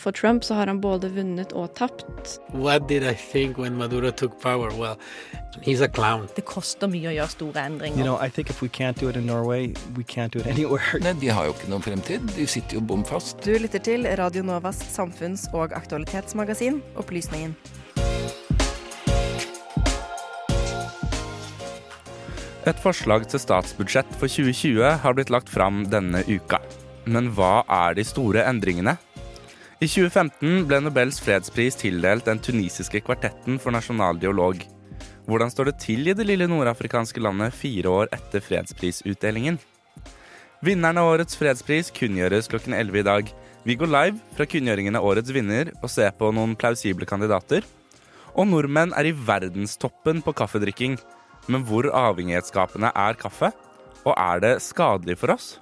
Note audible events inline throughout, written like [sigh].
For Trump så har han både vunnet og tapt. What did I think when Maduro took power? Well, he's a clown. Det koster mye å gjøre store endringer. You know, I think if we can't do it in Norway, we can't do it [laughs] anywhere. Nei, De har jo ikke noen fremtid. De sitter jo bom fast. Du lytter til Radio Novas samfunns- og aktualitetsmagasin Opplysningen. Et forslag til statsbudsjett for 2020 har blitt lagt fram denne uka. Men hva er de store endringene? I 2015 ble Nobels fredspris tildelt den tunisiske kvartetten for nasjonal dialog. Hvordan står det til i det lille nordafrikanske landet fire år etter fredsprisutdelingen? Vinneren av årets fredspris kunngjøres klokken 11 i dag. Vi går live fra kunngjøringen av årets vinner og ser på noen plausible kandidater. Og nordmenn er i verdenstoppen på kaffedrikking. Men hvor avhengighetsskapende er kaffe? Og er det skadelig for oss?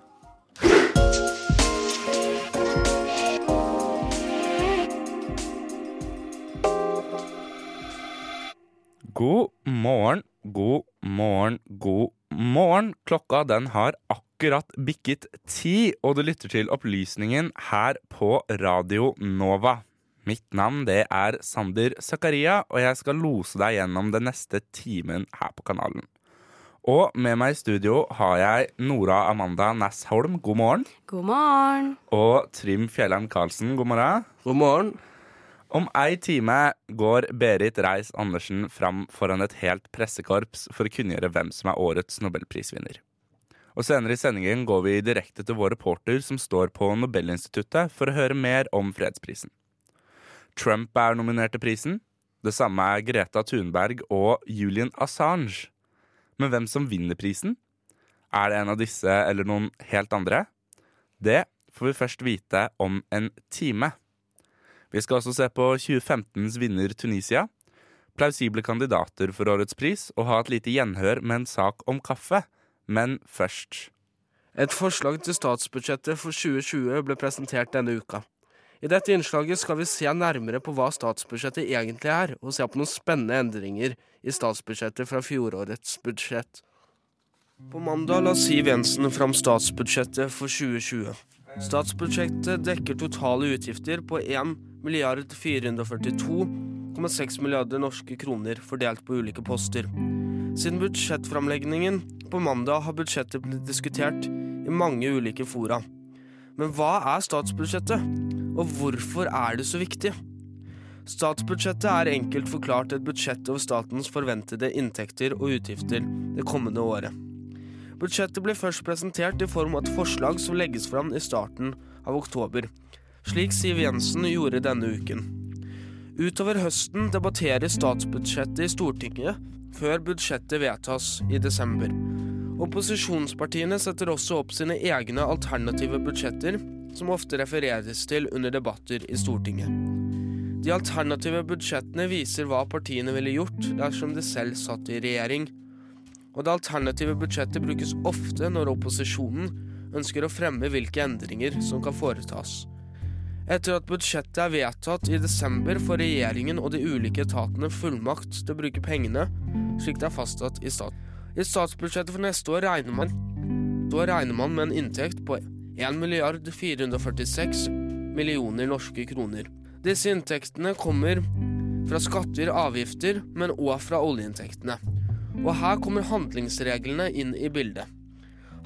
God morgen, god morgen, god morgen. Klokka den har akkurat bikket ti, og du lytter til Opplysningen her på Radio Nova. Mitt navn det er Sander Zakaria, og jeg skal lose deg gjennom den neste timen her på kanalen. Og med meg i studio har jeg Nora Amanda Nassholm, god morgen. God morgen. Og Trym Fjellheim Karlsen, god morgen. God morgen. Om ei time går Berit Reiss-Andersen fram foran et helt pressekorps for å kunngjøre hvem som er årets nobelprisvinner. Og senere i sendingen går vi direkte til vår reporter som står på Nobelinstituttet for å høre mer om fredsprisen. Trump er nominert til prisen. Det samme er Greta Thunberg og Julian Assange. Men hvem som vinner prisen? Er det en av disse eller noen helt andre? Det får vi først vite om en time. Vi skal også se på 2015s vinner Tunisia, plausible kandidater for årets pris og ha et lite gjenhør med en sak om kaffe. Men først Et forslag til statsbudsjettet for 2020 ble presentert denne uka. I dette innslaget skal vi se nærmere på hva statsbudsjettet egentlig er, og se på noen spennende endringer i statsbudsjettet fra fjorårets budsjett. På mandag la Siv Jensen fram statsbudsjettet for 2020. Statsbudsjettet dekker totale utgifter på 1 milliard 442,6 milliarder norske kroner fordelt på ulike poster. Siden budsjettframleggingen på mandag har budsjettet blitt diskutert i mange ulike fora. Men hva er statsbudsjettet, og hvorfor er det så viktig? Statsbudsjettet er enkelt forklart et budsjett over statens forventede inntekter og utgifter det kommende året. Budsjettet blir først presentert i form av et forslag som legges fram i starten av oktober, slik Siv Jensen gjorde denne uken. Utover høsten debatteres statsbudsjettet i Stortinget før budsjettet vedtas i desember. Opposisjonspartiene setter også opp sine egne alternative budsjetter, som ofte refereres til under debatter i Stortinget. De alternative budsjettene viser hva partiene ville gjort dersom de selv satt i regjering. Og det alternative budsjettet brukes ofte når opposisjonen ønsker å fremme hvilke endringer som kan foretas. Etter at budsjettet er vedtatt i desember, får regjeringen og de ulike etatene fullmakt til å bruke pengene slik det er fastsatt i stat. I statsbudsjettet for neste år regner man, regner man med en inntekt på 1 milliard 446 millioner norske kroner. Disse inntektene kommer fra skatter avgifter, men òg fra oljeinntektene. Og her kommer handlingsreglene inn i bildet.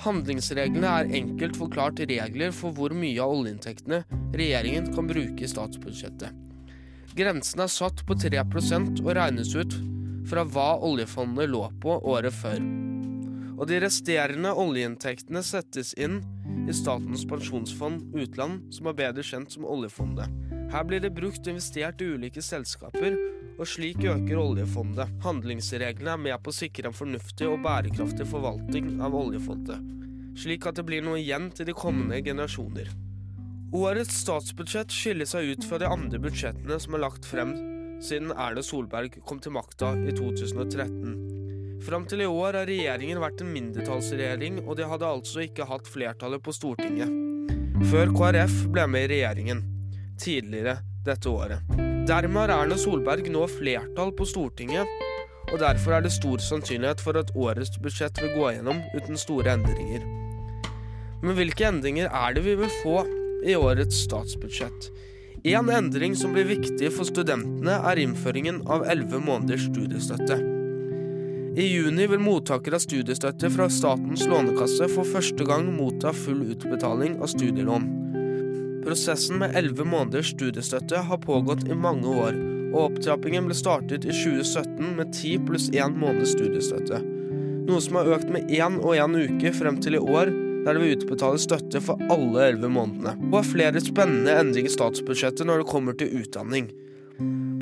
Handlingsreglene er enkelt forklart regler for hvor mye av oljeinntektene regjeringen kan bruke i statsbudsjettet. Grensen er satt på 3% og regnes ut fra hva oljefondet lå på året før. Og de resterende oljeinntektene settes inn i Statens pensjonsfond utland, som er bedre kjent som oljefondet. Her blir det brukt og investert i ulike selskaper, og slik øker oljefondet. Handlingsreglene er med på å sikre en fornuftig og bærekraftig forvaltning av oljefondet, slik at det blir noe igjen til de kommende generasjoner. Årets statsbudsjett skiller seg ut fra de andre budsjettene som er lagt frem siden Erna Solberg kom til makta i 2013. Fram til i år har regjeringen vært en mindretallsregjering, og de hadde altså ikke hatt flertallet på Stortinget. Før KrF ble med i regjeringen, tidligere dette året. Dermed har Erna Solberg nå flertall på Stortinget, og derfor er det stor sannsynlighet for at årets budsjett vil gå gjennom uten store endringer. Men hvilke endringer er det vi vil få i årets statsbudsjett? En endring som blir viktig for studentene, er innføringen av elleve måneders studiestøtte. I juni vil mottakere av studiestøtte fra Statens lånekasse for første gang motta full utbetaling av studielån. Prosessen med elleve måneders studiestøtte har pågått i mange år, og opptrappingen ble startet i 2017 med ti pluss én måneds studiestøtte. Noe som har økt med én og én uke frem til i år, der det vil utbetales støtte for alle elleve månedene. Og har flere spennende endringer i statsbudsjettet når det kommer til utdanning.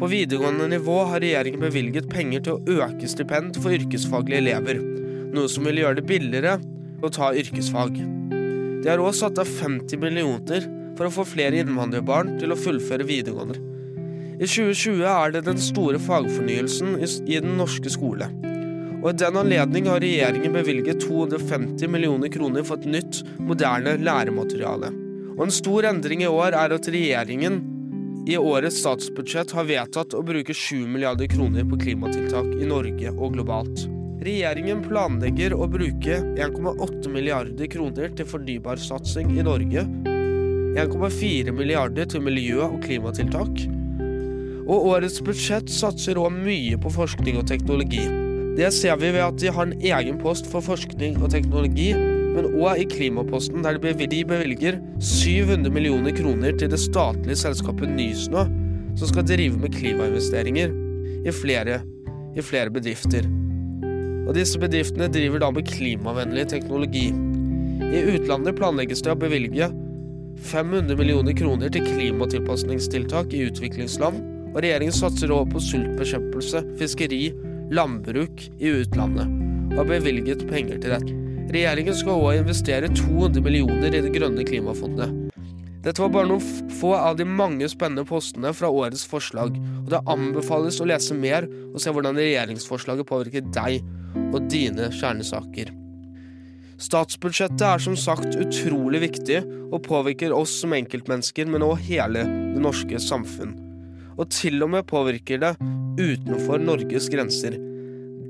På videregående nivå har regjeringen bevilget penger til å øke stipend for yrkesfaglige elever, noe som vil gjøre det billigere å ta yrkesfag. De har også satt av 50 millioner for å få flere innvandrerbarn til å fullføre videregående. I 2020 er det den store fagfornyelsen i den norske skole. Og I den anledning har regjeringen bevilget 250 millioner kroner for et nytt, moderne læremateriale. Og En stor endring i år er at regjeringen i årets statsbudsjett har vedtatt å bruke 7 milliarder kroner på klimatiltak i Norge og globalt. Regjeringen planlegger å bruke 1,8 milliarder kroner til fornybarsatsing i Norge, 1,4 milliarder til miljø- og klimatiltak, og årets budsjett satser òg mye på forskning og teknologi. Det ser vi ved at de har en egen post for forskning og teknologi, men òg i klimaposten, der de bevilger 700 millioner kroner til det statlige selskapet Nysnø, som skal drive med klimainvesteringer i flere, i flere bedrifter. Og disse bedriftene driver da med klimavennlig teknologi. I utlandet planlegges det å bevilge 500 millioner kroner til klimatilpasningstiltak i utviklingsland, og regjeringen satser også på sultbekjempelse, fiskeri, landbruk i utlandet, og har bevilget penger til dette. Regjeringen skal også investere 200 millioner i Det grønne klimafondet. Dette var bare noen få av de mange spennende postene fra årets forslag, og det anbefales å lese mer og se hvordan regjeringsforslaget påvirker deg og dine kjernesaker. Statsbudsjettet er som sagt utrolig viktig og påvirker oss som enkeltmennesker, men også hele det norske samfunn. Og til og med påvirker det utenfor Norges grenser.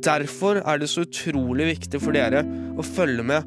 Derfor er det så utrolig viktig for dere å følge med.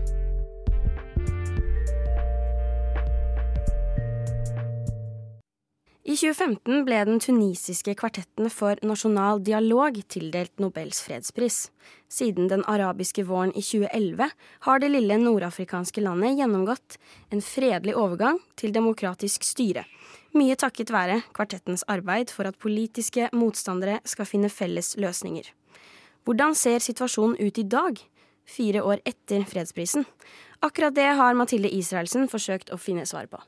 I 2015 ble den tunisiske kvartetten for nasjonal dialog tildelt Nobels fredspris. Siden den arabiske våren i 2011 har det lille nordafrikanske landet gjennomgått en fredelig overgang til demokratisk styre. Mye takket være kvartettens arbeid for at politiske motstandere skal finne felles løsninger. Hvordan ser situasjonen ut i dag, fire år etter fredsprisen? Akkurat det har Mathilde Israelsen forsøkt å finne svar på.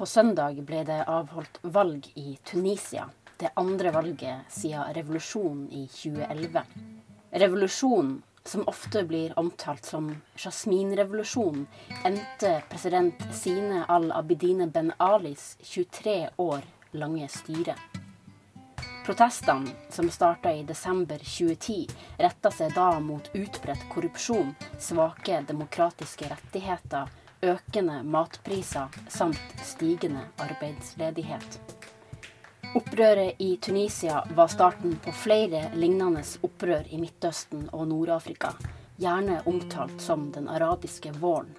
På søndag ble det avholdt valg i Tunisia. Det andre valget siden revolusjonen i 2011. Revolusjonen, som ofte blir omtalt som jasminrevolusjonen, endte president Sine al-Abidine Ben Alis 23 år lange styre. Protestene, som starta i desember 2010, retta seg da mot utbredt korrupsjon, svake demokratiske rettigheter økende matpriser samt stigende arbeidsledighet. Opprøret i Tunisia var starten på flere lignende opprør i Midtøsten og Nord-Afrika, gjerne omtalt som den arabiske våren.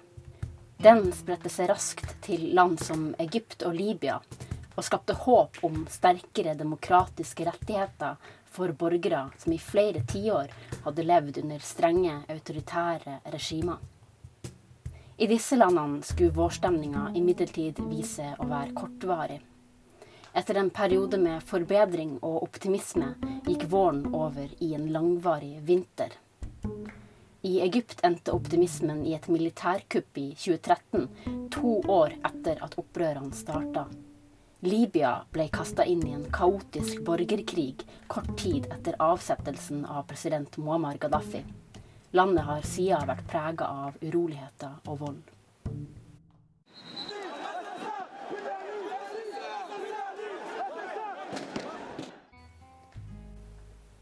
Den spredte seg raskt til land som Egypt og Libya, og skapte håp om sterkere demokratiske rettigheter for borgere som i flere tiår hadde levd under strenge autoritære regimer. I disse landene skulle vårstemninga imidlertid vise å være kortvarig. Etter en periode med forbedring og optimisme gikk våren over i en langvarig vinter. I Egypt endte optimismen i et militærkupp i 2013, to år etter at opprørene starta. Libya ble kasta inn i en kaotisk borgerkrig kort tid etter avsettelsen av president Muammar Gaddafi. Landet har siden vært prega av uroligheter og vold.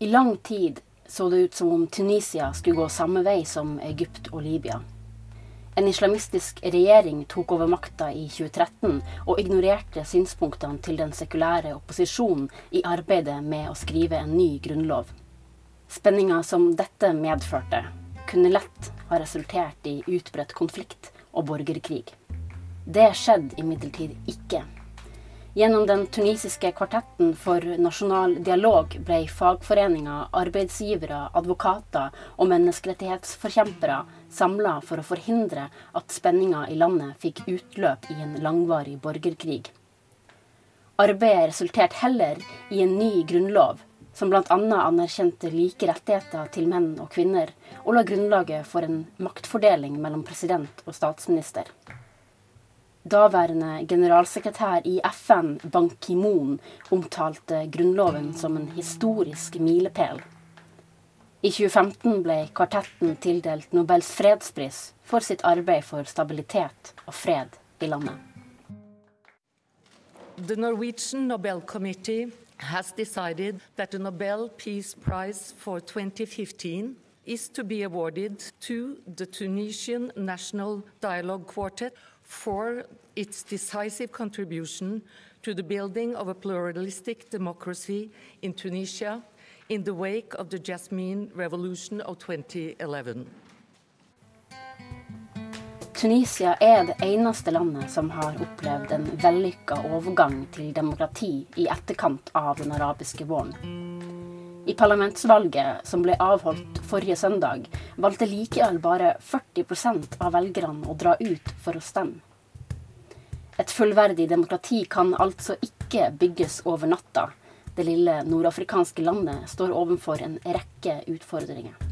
I lang tid så det ut som om Tunisia skulle gå samme vei som Egypt og Libya. En islamistisk regjering tok over makta i 2013 og ignorerte synspunktene til den sekulære opposisjonen i arbeidet med å skrive en ny grunnlov. Spenninga som dette medførte, kunne lett ha resultert i utbredt konflikt og borgerkrig. Det skjedde imidlertid ikke. Gjennom den tunisiske kvartetten for nasjonal dialog ble fagforeninger, arbeidsgivere, advokater og menneskerettighetsforkjempere samla for å forhindre at spenninga i landet fikk utløp i en langvarig borgerkrig. Arbeidet resulterte heller i en ny grunnlov, som bl.a. anerkjente like rettigheter til menn og kvinner, og la grunnlaget for en maktfordeling mellom president og statsminister. Daværende generalsekretær i FN, Ban Ki-moon, omtalte Grunnloven som en historisk milepæl. I 2015 ble kvartetten tildelt Nobels fredspris for sitt arbeid for stabilitet og fred i landet. The Norwegian Nobel Committee has decided that the Nobel Peace Prize for 2015 is to be awarded to the Tunisian National Dialogue Quartet for its decisive contribution to the building of a pluralistic democracy in Tunisia in the wake of the Jasmine Revolution of 2011. Tunisia er det eneste landet som har opplevd en vellykka overgang til demokrati i etterkant av den arabiske våren. I parlamentsvalget som ble avholdt forrige søndag, valgte likevel bare 40% av velgerne å dra ut for å stemme. Et fullverdig demokrati kan altså ikke bygges over natta. Det lille nordafrikanske landet står overfor en rekke utfordringer.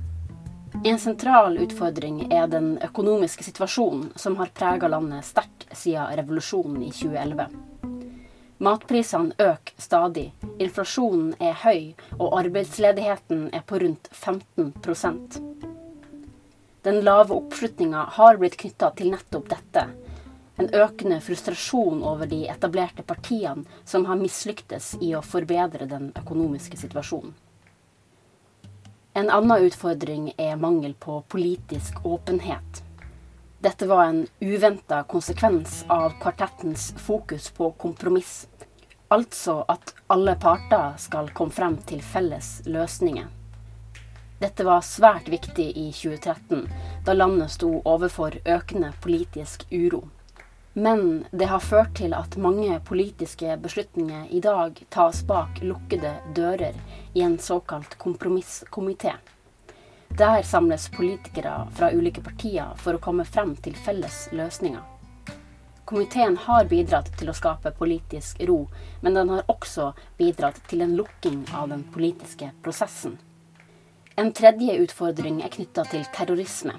En sentral utfordring er den økonomiske situasjonen som har prega landet sterkt siden revolusjonen i 2011. Matprisene øker stadig, inflasjonen er høy, og arbeidsledigheten er på rundt 15% Den lave oppslutninga har blitt knytta til nettopp dette. En økende frustrasjon over de etablerte partiene som har mislyktes i å forbedre den økonomiske situasjonen. En annen utfordring er mangel på politisk åpenhet. Dette var en uventa konsekvens av kvartettens fokus på kompromiss. Altså at alle parter skal komme frem til felles løsninger. Dette var svært viktig i 2013, da landet sto overfor økende politisk uro. Men det har ført til at mange politiske beslutninger i dag tas bak lukkede dører i en såkalt kompromisskomité. Der samles politikere fra ulike partier for å komme frem til felles løsninger. Komiteen har bidratt til å skape politisk ro, men den har også bidratt til en lukking av den politiske prosessen. En tredje utfordring er knytta til terrorisme.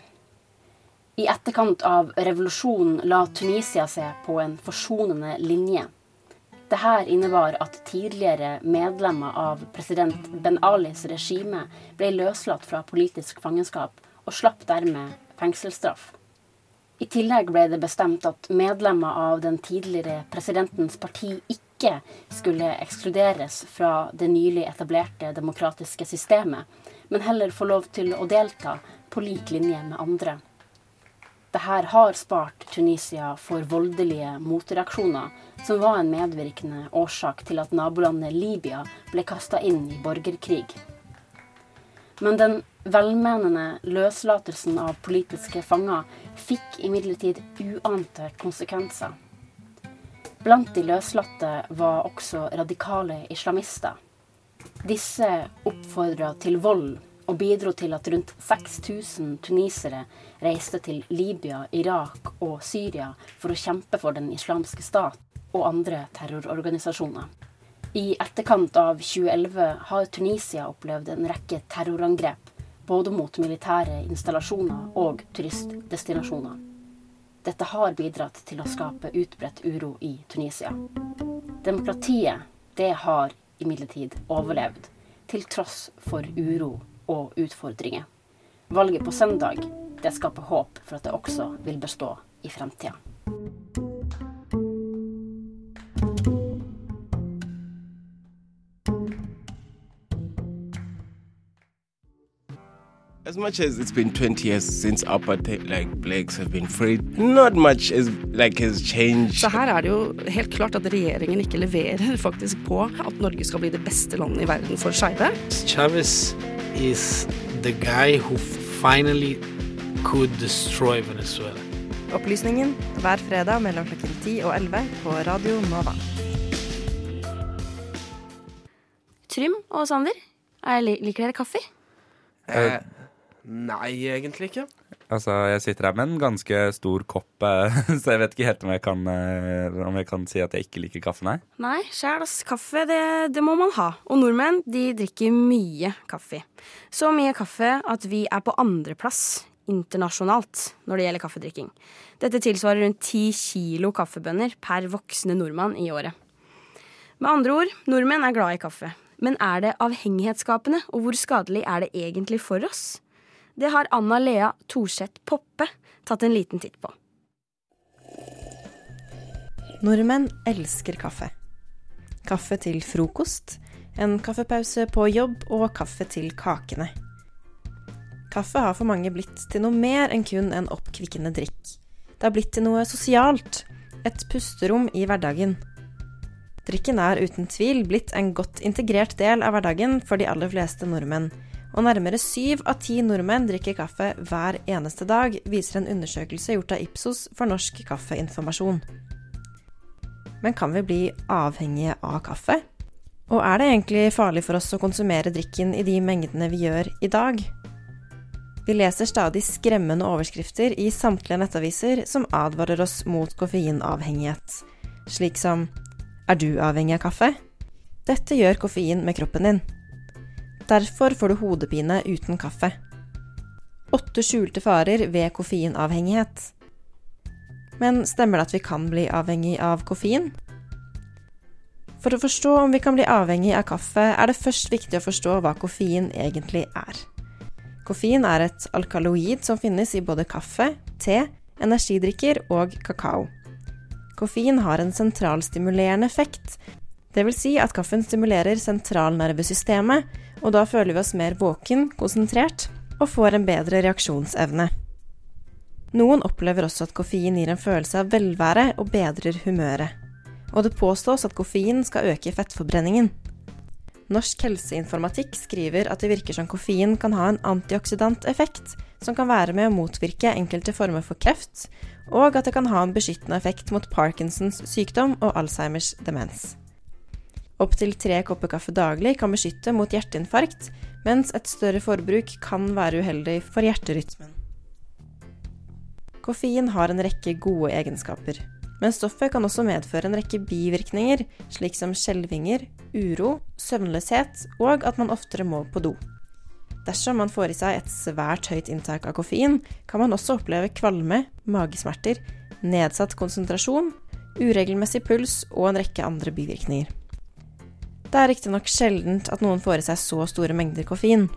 I etterkant av revolusjonen la Tunisia seg på en forsonende linje. Dette innebar at tidligere medlemmer av president Ben Alis regime ble løslatt fra politisk fangenskap og slapp dermed fengselsstraff. I tillegg ble det bestemt at medlemmer av den tidligere presidentens parti ikke skulle ekskluderes fra det nylig etablerte demokratiske systemet, men heller få lov til å delta på lik linje med andre. Dette har spart Tunisia for voldelige motreaksjoner, som var en medvirkende årsak til at nabolandet Libya ble kasta inn i borgerkrig. Men den velmenende løslatelsen av politiske fanger fikk imidlertid uante konsekvenser. Blant de løslatte var også radikale islamister. Disse oppfordra til vold og bidro til at rundt 6000 tunisere reiste til Libya, Irak og Syria for å kjempe for den islamske stat og andre terrororganisasjoner. I etterkant av 2011 har Tunisia opplevd en rekke terrorangrep, både mot militære installasjoner og turistdestinasjoner. Dette har bidratt til å skape utbredt uro i Tunisia. Demokratiet, det har imidlertid overlevd, til tross for uro og utfordringer. Valget på søndag det skaper håp for at det også vil bestå i fremtida. much as it's been 20 years since apartheid, like blacks have been freed, not much is like has changed. Så her er det jo helt klart at regjeringen ikke leverer [laughs] faktisk på at Norge skal bli det beste landet i verden for skeive. Chavez is the guy who finally could destroy Venezuela. Opplysningen hver fredag mellom klokken 10 og 11 på Radio Nova. Trym og Sander, er, liker dere kaffe? Eh, nei, egentlig ikke. Altså, jeg sitter her med en ganske stor kopp, eh, [laughs] så jeg vet ikke helt om jeg kan, eh, om jeg kan si at jeg ikke liker kaffe, nei. Nei, sjæl, ass. Kaffe, det, det må man ha. Og nordmenn, de drikker mye kaffe. Så mye kaffe at vi er på andreplass internasjonalt når det gjelder kaffedrikking. Dette tilsvarer rundt ti kilo kaffebønner per voksne nordmann i året. Med andre ord, nordmenn er glad i kaffe. Men er det avhengighetsskapende, og hvor skadelig er det egentlig for oss? Det har Anna Lea Thorseth Poppe tatt en liten titt på. Nordmenn elsker kaffe. Kaffe til frokost, en kaffepause på jobb og kaffe til kakene. Kaffe har for mange blitt til noe mer enn kun en oppkvikkende drikk. Det har blitt til noe sosialt, et pusterom i hverdagen. Drikken er uten tvil blitt en godt integrert del av hverdagen for de aller fleste nordmenn, og nærmere syv av ti nordmenn drikker kaffe hver eneste dag, viser en undersøkelse gjort av Ipsos for Norsk Kaffeinformasjon. Men kan vi bli avhengige av kaffe? Og er det egentlig farlig for oss å konsumere drikken i de mengdene vi gjør i dag? Vi leser stadig skremmende overskrifter i samtlige nettaviser som advarer oss mot koffeinavhengighet, slik som Er du avhengig av kaffe? Dette gjør koffein med kroppen din. Derfor får du hodepine uten kaffe. Åtte skjulte farer ved koffeinavhengighet. Men stemmer det at vi kan bli avhengig av koffein? For å forstå om vi kan bli avhengig av kaffe, er det først viktig å forstå hva koffein egentlig er. Koffein er et alkaloid som finnes i både kaffe, te, energidrikker og kakao. Koffein har en sentralstimulerende effekt. Det vil si at kaffen stimulerer sentralnervesystemet, og da føler vi oss mer våken, konsentrert og får en bedre reaksjonsevne. Noen opplever også at koffein gir en følelse av velvære og bedrer humøret. Og det påstås at koffein skal øke fettforbrenningen. Norsk helseinformatikk skriver at det virker som koffein kan ha en antioksidant effekt, som kan være med å motvirke enkelte former for kreft, og at det kan ha en beskyttende effekt mot Parkinsons sykdom og Alzheimers demens. Opptil tre kopper kaffe daglig kan beskytte mot hjerteinfarkt, mens et større forbruk kan være uheldig for hjerterytmen. Koffein har en rekke gode egenskaper. Men stoffet kan også medføre en rekke bivirkninger, slik som skjelvinger, uro, søvnløshet og at man oftere må på do. Dersom man får i seg et svært høyt inntak av koffein, kan man også oppleve kvalme, magesmerter, nedsatt konsentrasjon, uregelmessig puls og en rekke andre bivirkninger. Det er riktignok sjeldent at noen får i seg så store mengder koffein.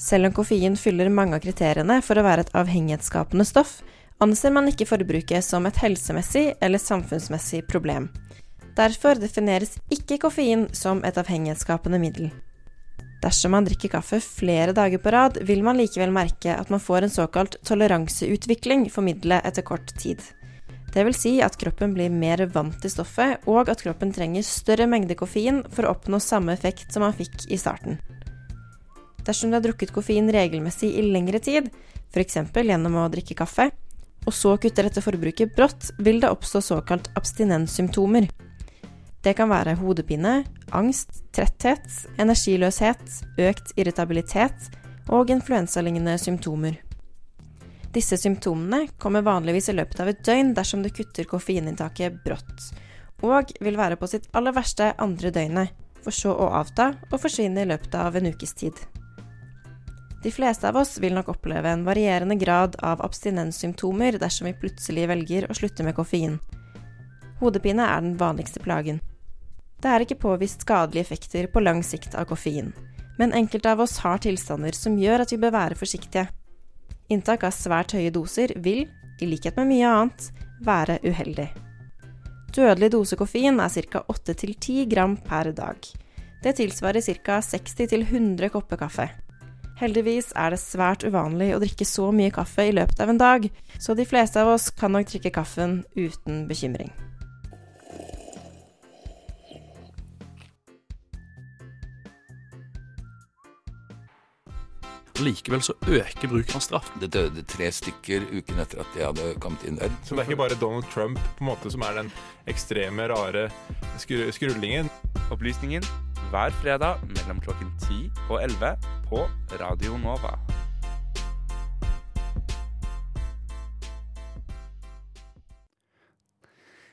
Selv om koffein fyller mange av kriteriene for å være et avhengighetsskapende stoff, anser man ikke forbruket som et helsemessig eller samfunnsmessig problem. Derfor defineres ikke koffein som et avhengighetsskapende middel. Dersom man drikker kaffe flere dager på rad, vil man likevel merke at man får en såkalt toleranseutvikling for middelet etter kort tid. Det vil si at kroppen blir mer vant til stoffet, og at kroppen trenger større mengde koffein for å oppnå samme effekt som man fikk i starten. Dersom du har drukket koffein regelmessig i lengre tid, f.eks. gjennom å drikke kaffe, og så kutter dette forbruket brått, vil det oppstå såkalt abstinenssymptomer. Det kan være hodepine, angst, tretthet, energiløshet, økt irritabilitet og influensalignende symptomer. Disse symptomene kommer vanligvis i løpet av et døgn dersom du kutter koffeininntaket brått, og vil være på sitt aller verste andre døgnet, for så å avta og forsvinne i løpet av en ukes tid. De fleste av oss vil nok oppleve en varierende grad av abstinenssymptomer dersom vi plutselig velger å slutte med koffein. Hodepine er den vanligste plagen. Det er ikke påvist skadelige effekter på lang sikt av koffein, men enkelte av oss har tilstander som gjør at vi bør være forsiktige. Inntak av svært høye doser vil, i likhet med mye annet, være uheldig. Dødelig dose koffein er ca. 8-10 gram per dag. Det tilsvarer ca. 60-100 kopper kaffe. Heldigvis er det svært uvanlig å drikke så mye kaffe i løpet av en dag, så de fleste av oss kan nok drikke kaffen uten bekymring. Likevel så øker bruken av straff. Det døde tre stykker uken etter at de hadde kommet inn der. Så det er ikke bare Donald Trump på en måte som er den ekstreme, rare skru skrullingen. Opplysningen hver fredag mellom klokken 10 og 11 på Radio Nova.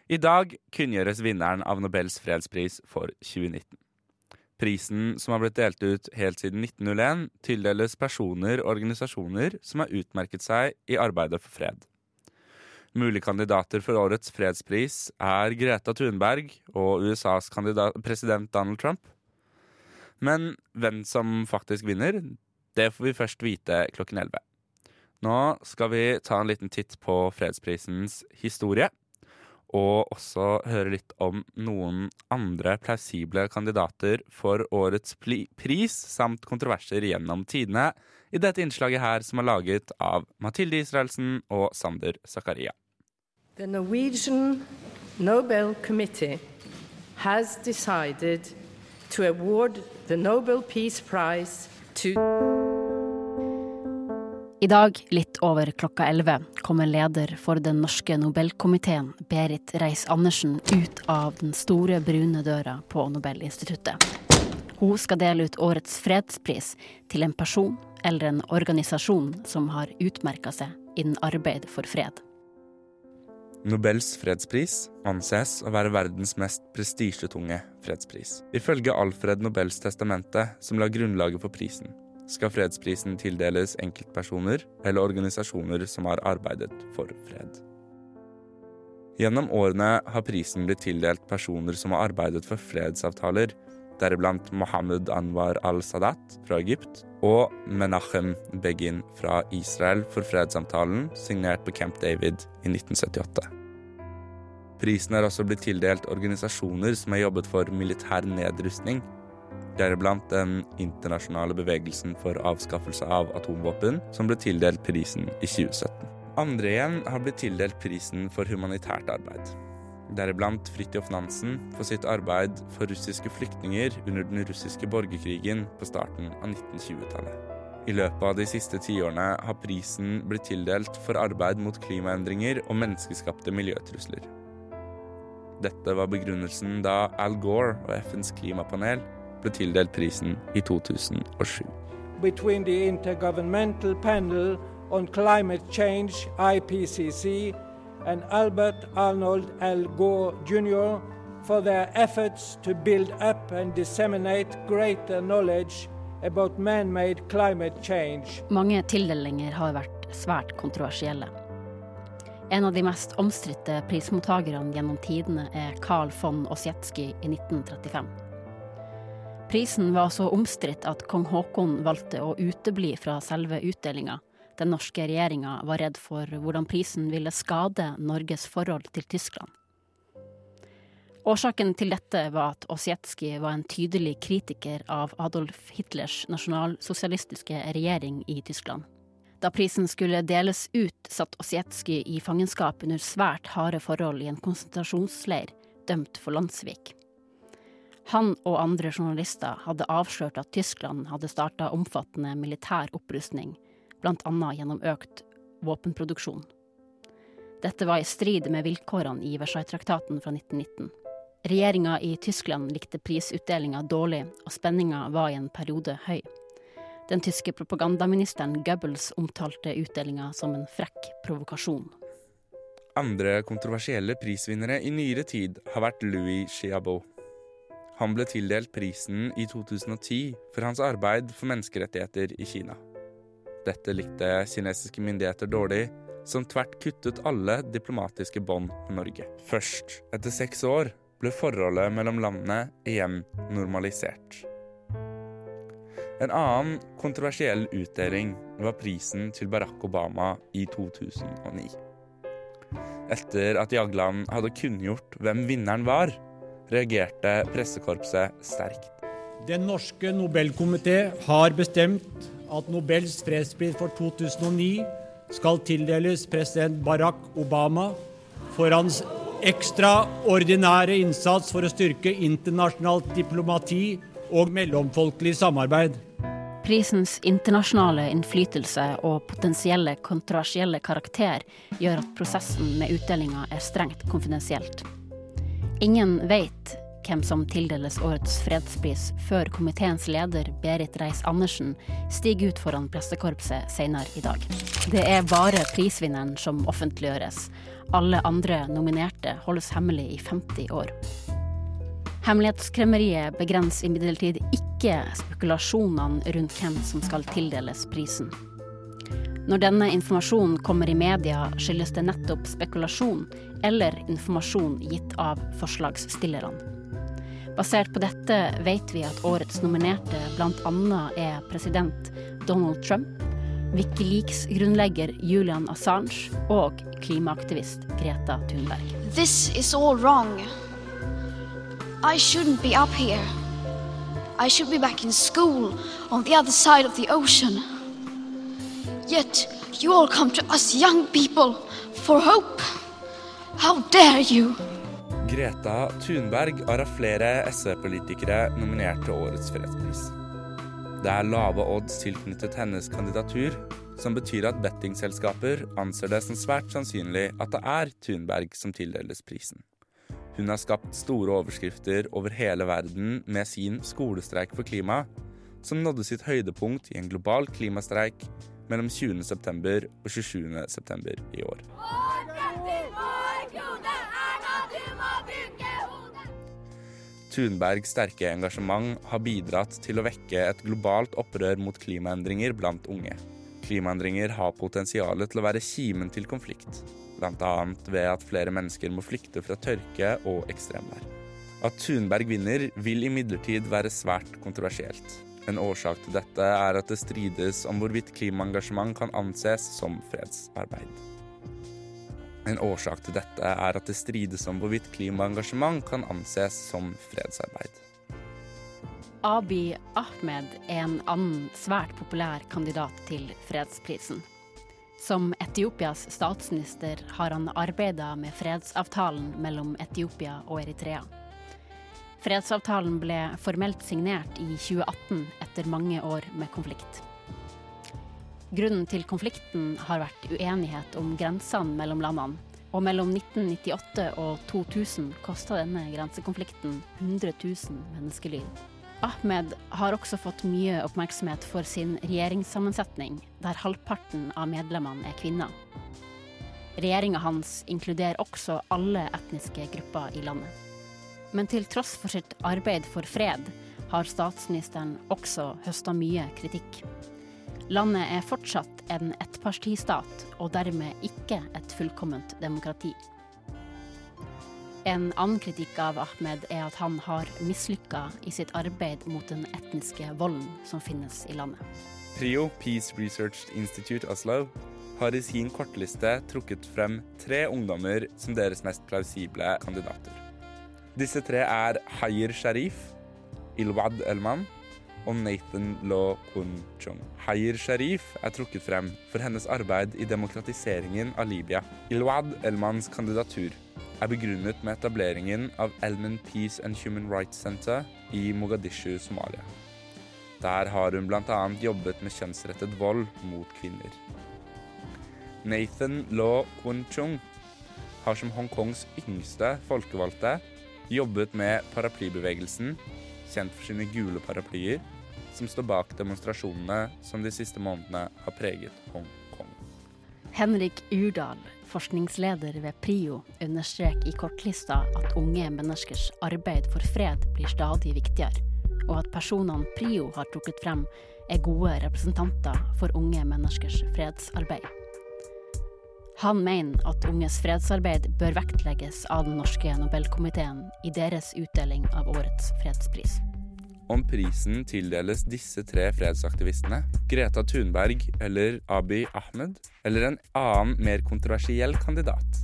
I dag kunngjøres vinneren av Nobels fredspris for 2019. Prisen, som har blitt delt ut helt siden 1901, tildeles personer og organisasjoner som har utmerket seg i arbeidet for fred. Mulige kandidater for årets fredspris er Greta Thunberg og USAs president Donald Trump. Men hvem som faktisk vinner, det får vi først vite klokken 11. Nå skal vi ta en liten titt på fredsprisens historie og også høre litt om noen andre plausible kandidater for årets pris, samt kontroverser gjennom tidene, i dette innslaget her som er laget av Mathilde Israelsen og Sander Zakaria. The Norwegian Nobel Committee has decided to award the Nobel Peace Prize to I dag, litt over klokka 11, kommer leder for den norske Nobelkomiteen, Berit Reiss-Andersen, ut av den store, brune døra på Nobelinstituttet. Hun skal dele ut årets fredspris til en person eller en organisasjon som har utmerka seg innen arbeid for fred. Nobels fredspris anses å være verdens mest prestisjetunge fredspris. Ifølge Alfred Nobels testamente, som la grunnlaget for prisen, skal fredsprisen tildeles enkeltpersoner eller organisasjoner som har arbeidet for fred. Gjennom årene har prisen blitt tildelt personer som har arbeidet for fredsavtaler, deriblant Mohammed Anwar al-Sadat fra Egypt og Menachem Begin fra Israel for fredssamtalen signert på Camp David i 1978. Prisen er også blitt tildelt organisasjoner som har jobbet for militær nedrustning, deriblant den internasjonale bevegelsen for avskaffelse av atomvåpen, som ble tildelt prisen i 2017. Andre igjen har blitt tildelt prisen for humanitært arbeid. Deriblant Fridtjof Nansen for sitt arbeid for russiske flyktninger under den russiske borgerkrigen på starten av 1920-tallet. I løpet av de siste tiårene har prisen blitt tildelt for arbeid mot klimaendringer og menneskeskapte miljøtrusler. Dette var begrunnelsen da Al Gore og FNs klimapanel ble tildelt prisen i 2007. Between the Intergovernmental Panel on Climate Change, IPCC, and Albert Arnold Al Gore Jr. for their efforts to build up and disseminate greater knowledge about man-made climate change. Mange tildelinger har vært svært kontroversielle. En av de mest omstridte prismottakerne gjennom tidene er Carl von Ossietzky i 1935. Prisen var så omstridt at kong Haakon valgte å utebli fra selve utdelinga. Den norske regjeringa var redd for hvordan prisen ville skade Norges forhold til Tyskland. Årsaken til dette var at Ossietzky var en tydelig kritiker av Adolf Hitlers nasjonalsosialistiske regjering i Tyskland. Da prisen skulle deles ut, satt Ossietzky i fangenskap under svært harde forhold i en konsentrasjonsleir, dømt for landssvik. Han og andre journalister hadde avslørt at Tyskland hadde starta omfattende militær opprustning, bl.a. gjennom økt våpenproduksjon. Dette var i strid med vilkårene i Versailles-traktaten fra 1919. Regjeringa i Tyskland likte prisutdelinga dårlig, og spenninga var i en periode høy. Den tyske propagandaministeren Goebbels omtalte utdelinga som en frekk provokasjon. Andre kontroversielle prisvinnere i nyere tid har vært Louis Chiabot. Han ble tildelt prisen i 2010 for hans arbeid for menneskerettigheter i Kina. Dette likte kinesiske myndigheter dårlig, som tvert kuttet alle diplomatiske bånd med Norge. Først etter seks år ble forholdet mellom landene igjen normalisert. En annen kontroversiell utdeling var prisen til Barack Obama i 2009. Etter at Jagland hadde kunngjort hvem vinneren var, reagerte pressekorpset sterkt. Den norske Nobelkomité har bestemt at Nobels fredspris for 2009 skal tildeles president Barack Obama for hans ekstraordinære innsats for å styrke internasjonalt diplomati og mellomfolkelig samarbeid. Prisens internasjonale innflytelse og potensielle kontroversielle karakter gjør at prosessen med utdelinga er strengt konfidensielt. Ingen vet hvem som tildeles årets fredspris, før komiteens leder Berit Reiss-Andersen stiger ut foran pressekorpset senere i dag. Det er bare prisvinneren som offentliggjøres. Alle andre nominerte holdes hemmelig i 50 år. Hemmelighetskremmeriet begrenser imidlertid ikke spekulasjonene rundt hvem som skal tildeles prisen. Når denne informasjonen kommer i media, skyldes det nettopp spekulasjon eller informasjon gitt av forslagsstillerne. Basert på dette vet vi at årets nominerte bl.a. er president Donald Trump, Wikileaks-grunnlegger Julian Assange og klimaaktivist Greta Thunberg. This is all wrong. I shouldn't be up here. I should be back in school on the other side of the ocean. Yet you all come to us young people for hope. How dare you? Greta Thunberg er av flere SV-politikere nominert til årets fredspris. Det er lave odds tilknyttet hennes kandidatur, som betyr at bettingselskaper anser det som svært sannsynlig at det er Thunberg som tildeles prisen. Hun har skapt store overskrifter over hele verden med sin skolestreik for klima, som nådde sitt høydepunkt i en global klimastreik mellom 20.9. og 27.9. i år. Thunbergs sterke engasjement har bidratt til å vekke et globalt opprør mot klimaendringer blant unge. Klimaendringer har potensial til å være kimen til konflikt, bl.a. ved at flere mennesker må flykte fra tørke og ekstremvær. At Thunberg vinner, vil imidlertid være svært kontroversielt. En årsak til dette er at det strides om hvorvidt klimaengasjement kan anses som fredsarbeid. En årsak til dette er at det strides om hvorvidt klimaengasjement kan anses som fredsarbeid. Abiy Ahmed er en annen svært populær kandidat til fredsprisen. Som Etiopias statsminister har han arbeida med fredsavtalen mellom Etiopia og Eritrea. Fredsavtalen ble formelt signert i 2018 etter mange år med konflikt. Grunnen til konflikten har vært uenighet om grensene mellom landene. Og mellom 1998 og 2000 kosta denne grensekonflikten 100 000 menneskeliv. Ahmed har også fått mye oppmerksomhet for sin regjeringssammensetning, der halvparten av medlemmene er kvinner. Regjeringa hans inkluderer også alle etniske grupper i landet. Men til tross for sitt arbeid for fred, har statsministeren også høsta mye kritikk. Landet er fortsatt en ettpartistat, og dermed ikke et fullkomment demokrati. En annen kritikk av Ahmed er at han har mislykka i sitt arbeid mot den etniske volden som finnes i landet. Prio Peace Research Institute Oslo har i sin kortliste trukket frem tre ungdommer som deres mest plausible kandidater. Disse tre er Hayer Sharif, Ilwad Elman og Nathan Law Kun Chung. Hayer Sharif er trukket frem for hennes arbeid i demokratiseringen av Libya. Ilwad Elmans kandidatur er begrunnet med etableringen av Elman Peace and Human Rights Center i Mogadishu, Somalia. Der har hun bl.a. jobbet med kjønnsrettet vold mot kvinner. Nathan Law Kun Chung har som Hongkongs yngste folkevalgte jobbet med paraplybevegelsen, kjent for sine gule paraplyer, som står bak demonstrasjonene som de siste månedene har preget Hongkong. Henrik Urdal, forskningsleder ved PRIO, understreker i kortlista at unge menneskers arbeid for fred blir stadig viktigere, og at personene PRIO har trukket frem, er gode representanter for unge menneskers fredsarbeid. Han mener at unges fredsarbeid bør vektlegges av den norske Nobelkomiteen i deres utdeling av årets fredspris om prisen tildeles disse tre fredsaktivistene, Greta Thunberg eller Abiy Ahmed, eller en annen, mer kontroversiell kandidat.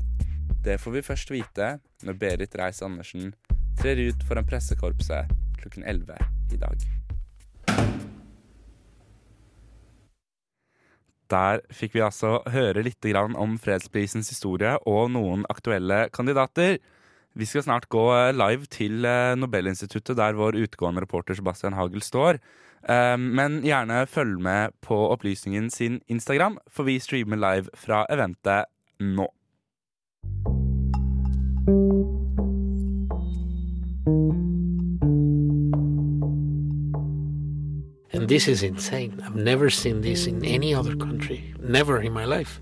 Det får vi først vite når Berit Reiss-Andersen trer ut foran pressekorpset klokken 11 i dag. Der fikk vi altså høre litt om fredsprisens historie og noen aktuelle kandidater. Vi skal snart gå live til Nobelinstituttet, der vår utgående reporter Sebastian Hagel står. Men gjerne følg med på opplysningen sin Instagram, for vi streamer live fra eventet nå. And this is insane. I've never seen this in any other country. Never in my life.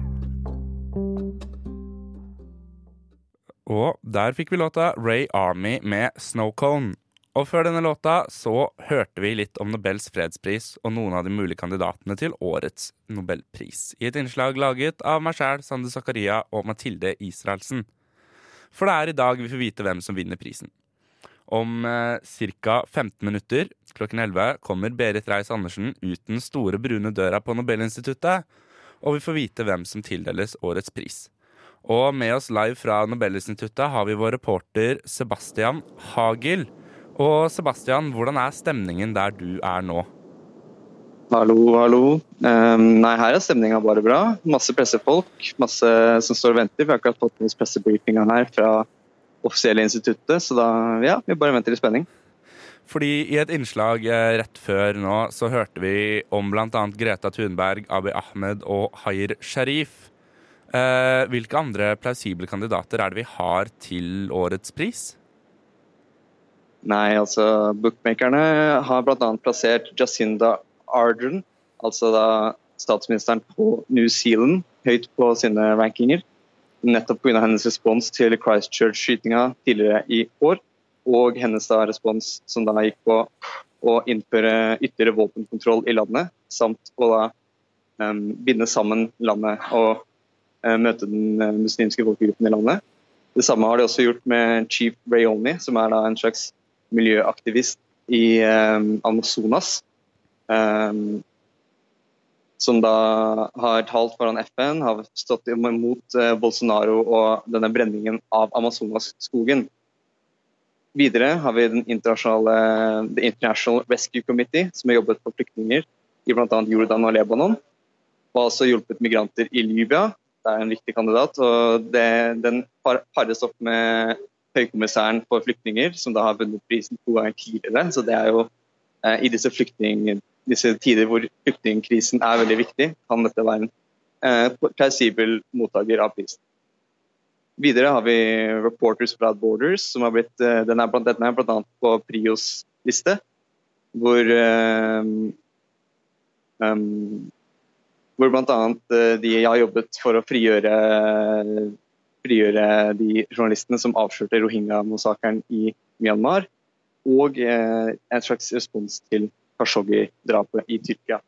Og der fikk vi låta Ray Army med Snowcone. Og før denne låta så hørte vi litt om Nobels fredspris og noen av de mulige kandidatene til årets nobelpris. I et innslag laget av meg sjæl, Sande Zakaria og Mathilde Israelsen. For det er i dag vi får vite hvem som vinner prisen. Om eh, ca. 15 minutter klokken 11 kommer Berit Reiss-Andersen ut den store, brune døra på Nobelinstituttet, og vi får vite hvem som tildeles årets pris. Og med oss live fra Nobelinstituttet har vi vår reporter Sebastian Hagel. Og Sebastian, hvordan er stemningen der du er nå? Hallo, hallo. Um, nei, her er stemninga bare bra. Masse pressefolk, masse som står og venter. Vi har akkurat fått en pressebriefinga her fra offisielle instituttet, så da ja, vi bare venter i spenning. Fordi i et innslag eh, rett før nå så hørte vi om bl.a. Greta Thunberg, Abiy Ahmed og Hayr Sharif. Eh, hvilke andre plausible kandidater er det vi har til årets pris? Nei, altså bookmakerne har bl.a. plassert Jacinda Ardern, altså da statsministeren på New Zealand, høyt på sine rankinger. Nettopp pga. hennes respons til Christchurch-skytinga tidligere i år. Og hennes da respons som da gikk på å innføre ytterligere våpenkontroll i landet. Samt å da um, binde sammen landet og uh, møte den uh, muslimske folkegruppen i landet. Det samme har de også gjort med Chief Rayoni, som er en slags miljøaktivist i um, Amazonas. Som da har talt foran FN, har stått imot eh, Bolsonaro og denne brenningen av Amazonas-skogen. Videre har vi den internasjonale The International Rescue Committee, som har jobbet for flyktninger i bl.a. Jordan og Lebanon. Og har også hjulpet migranter i Libya. Er en viktig kandidat. og det, Den pares opp med høykommissæren for flyktninger, som da har vunnet prisen to ganger tidligere. Så det er jo eh, i disse disse tider hvor flyktningkrisen er veldig viktig, kan dette være en eh, mottaker av prisen. Videre har vi Reporters Without Borders, som har blitt, eh, den er blant, denne er bl.a. på Prios liste, hvor um, hvor bl.a. Eh, de har jobbet for å frigjøre, frigjøre de journalistene som avslørte rohingya-massakren i Myanmar, og eh, en slags respons til Khashoggi-drapet i Tyrkia.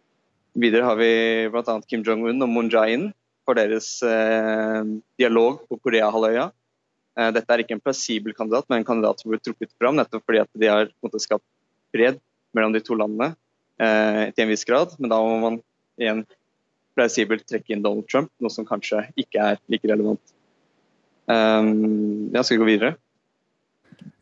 Videre har vi bl.a. Kim Jong-un og Moon Jae-in for deres eh, dialog på Koreahalvøya. Eh, dette er ikke en plassibel kandidat, men en kandidat som ble trukket fram nettopp fordi at de har skapt fred mellom de to landene eh, til en viss grad. Men da må man igjen plausibelt trekke inn Donald Trump, noe som kanskje ikke er like relevant. Um, ja, skal vi gå videre?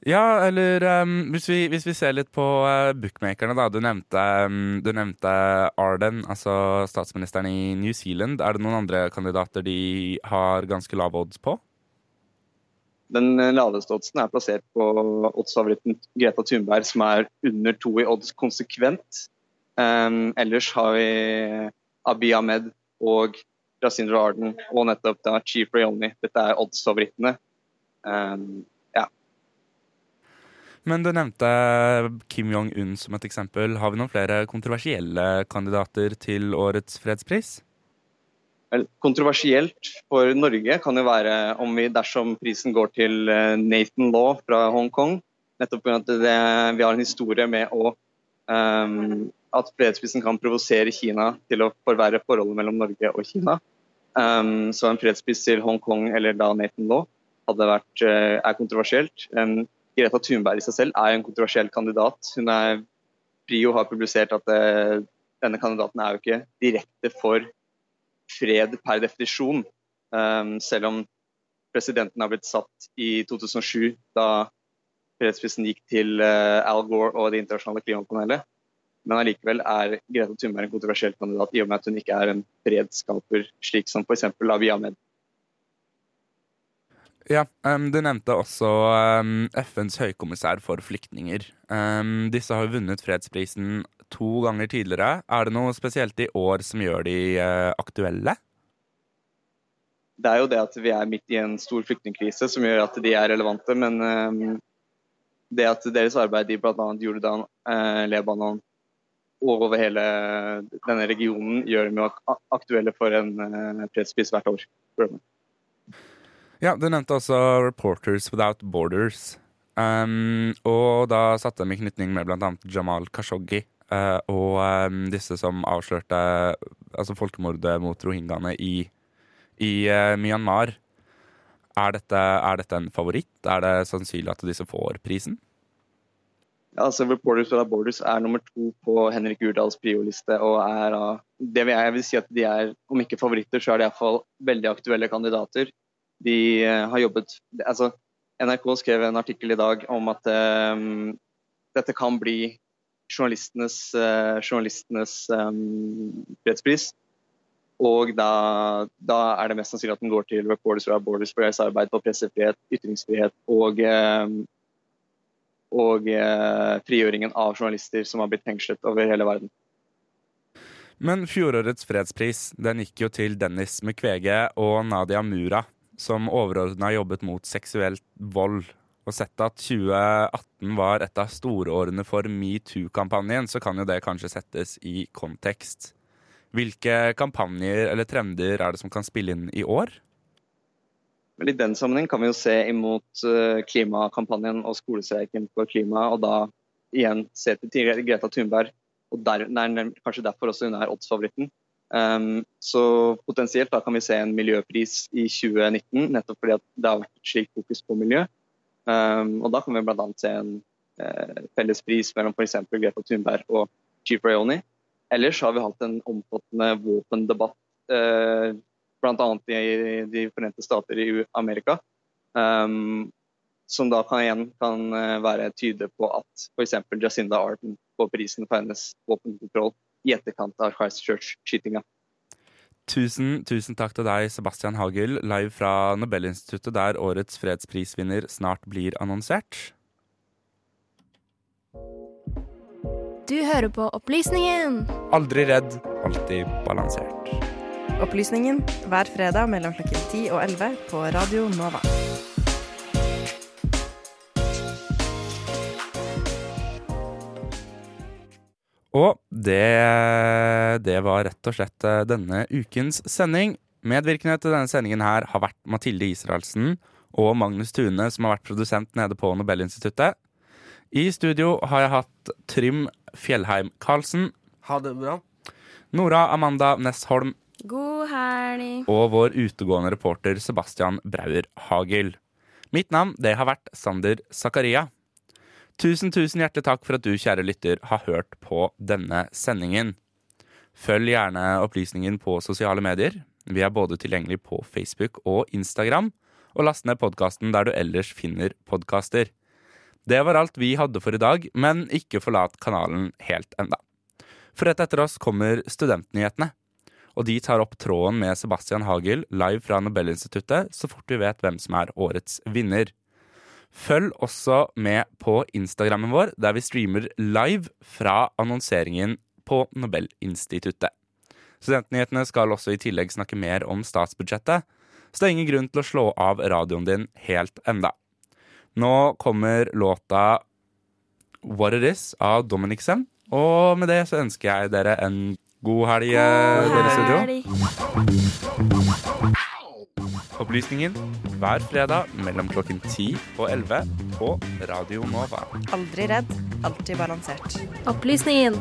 Ja, eller um, hvis, vi, hvis, vi, ser litt på uh, bookmakerne, da. Du nevnte, um, du nevnte, Arden, altså statsministeren i New Zealand. Er det noen andre kandidater de har ganske lave odds på? Den laveste oddsen er plassert på oddsfavoritten Greta Thunberg, som er under to i odds konsekvent. Um, ellers har vi Abiy Ahmed og Rasindra Arden og nettopp da Chief Rayoni. Dette er oddsfavorittene. Um, men du nevnte Kim Jong-un som et eksempel. Har vi noen flere kontroversielle kandidater til årets fredspris? Vel, kontroversielt for Norge kan jo være om vi dersom prisen går til eh, Nathan Law fra Hongkong. Nettopp fordi vi har en historie med å um, at fredsprisen kan provosere Kina til å forverre forholdet mellom Norge og Kina. Um, så en fredspris til Hongkong eller da Nathan Law vært, uh, er kontroversielt. Um, Greta Thunberg i seg selv er en kontroversiell kandidat. Hun er, Prio har publisert at uh, denne kandidaten er jo ikke direkte for fred per definisjon. Um, selv om presidenten har blitt satt i 2007, da fredsprisen gikk til uh, Al Gore og Det internasjonale klimapanelet. Men allikevel er Greta Thunberg en kontroversiell kandidat i og med at hun ikke er en fredsskaper, slik som f.eks. Abiy Ahmed. Ja, um, Du nevnte også um, FNs høykommissær for flyktninger. Um, disse har vunnet fredsprisen to ganger tidligere. Er det noe spesielt i år som gjør de uh, aktuelle? Det er jo det at vi er midt i en stor flyktningkrise som gjør at de er relevante. Men det at deres arbeid i bl.a. Jordan, uh, Lebanon over hele denne regionen gjør dem aktuelle for en fredspris hvert år. Ja, Du nevnte også Reporters Without Borders. Um, og da satte de i knytning med bl.a. Jamal Khashoggi uh, og um, disse som avslørte altså folkemordet mot rohingyaene i, i uh, Myanmar. Er dette, er dette, en favoritt? Er det sannsynlig at disse får prisen? Altså Reporters Without Borders er nummer to på Henrik Urdals prioliste. og er uh, det vil jeg vil si at de er, Om ikke favoritter, så er de iallfall veldig aktuelle kandidater. De uh, har jobbet altså NRK skrev en artikkel i dag om at um, dette kan bli journalistenes, uh, journalistenes um, fredspris. Og da, da, er det mest sannsynlig at den går til Reporters Without Borders for deres arbeid på pressefrihet, ytringsfrihet og, um, og uh, frigjøringen av journalister som har blitt fengslet over hele verden. Men fjorårets fredspris den gikk jo til Dennis Mukwege og Nadia Mura, som overordna jobbet mot seksuelt vold. Og sett at 2018 var et av storårene for metoo-kampanjen, så kan jo det kanskje settes i kontekst. Hvilke kampanjer eller trender er det som kan spille inn i år? Vel, I den sammenheng kan vi jo se imot klimakampanjen og skolestreiken for klima, og da igjen se til Greta Thunberg. Og der, der, kanskje derfor også hun er oddsfavoritten. Um, så potensielt da kan vi se en miljøpris i 2019, nettopp fordi det har vært et slikt fokus på miljø. Um, og da kan vi bl.a. se en uh, felles pris mellom f.eks. Greta Thunberg og Chief Rayoni. Ellers har vi hatt en omfattende våpendebatt, uh, bl.a. i De forente stater i Amerika. Um, som da kan, igjen kan være tyde på at f.eks. Jacinda Arden får prisen for hennes våpenkontroll i etterkant av Christchurch-skytinga. Tusen, tusen takk til deg, Sebastian Hagel, live fra Nobelinstituttet, der årets fredsprisvinner snart blir annonsert. Du hører på Opplysningen. Aldri redd, alltid balansert. Opplysningen hver fredag mellom klokken 10 og 11 på Radio Nova. Og det, det, var rett og slett eh, denne ukens sending. Medvirkende til denne sendingen her har vært Mathilde Israelsen og Magnus Tune, som har vært produsent nede på Nobelinstituttet. I studio har jeg hatt Trym Fjellheim Karlsen. Ha det bra. Nora Amanda Nessholm. God helg. Og vår utegående reporter Sebastian Brauer Hagel. Mitt navn det har vært Sander Zakaria. Tusen, tusen hjertelig takk for at du, kjære lytter, har hørt på denne sendingen. Følg gjerne opplysningen på sosiale medier. Vi er både tilgjengelig på Facebook og Instagram. Og last ned podkasten der du ellers finner podkaster. Det var alt vi hadde for i dag, men ikke forlat kanalen helt enda. For rett etter oss kommer Studentnyhetene. Og de tar opp tråden med Sebastian Hagel live fra Nobelinstituttet så fort vi vet hvem som er årets vinner. Følg også med på Instagrammen vår, der vi streamer live fra annonseringen på Nobelinstituttet. Studentnyhetene skal også i tillegg snakke mer om statsbudsjettet, så det er ingen grunn til å slå av radioen din helt enda. Nå kommer låta What It Is av Dominicsen, og med det så ønsker jeg dere en god helg, god i studio. Opplysningen hver fredag mellom klokken 10 og 11 på Radio Nova. Aldri redd, alltid balansert. Opplysningen.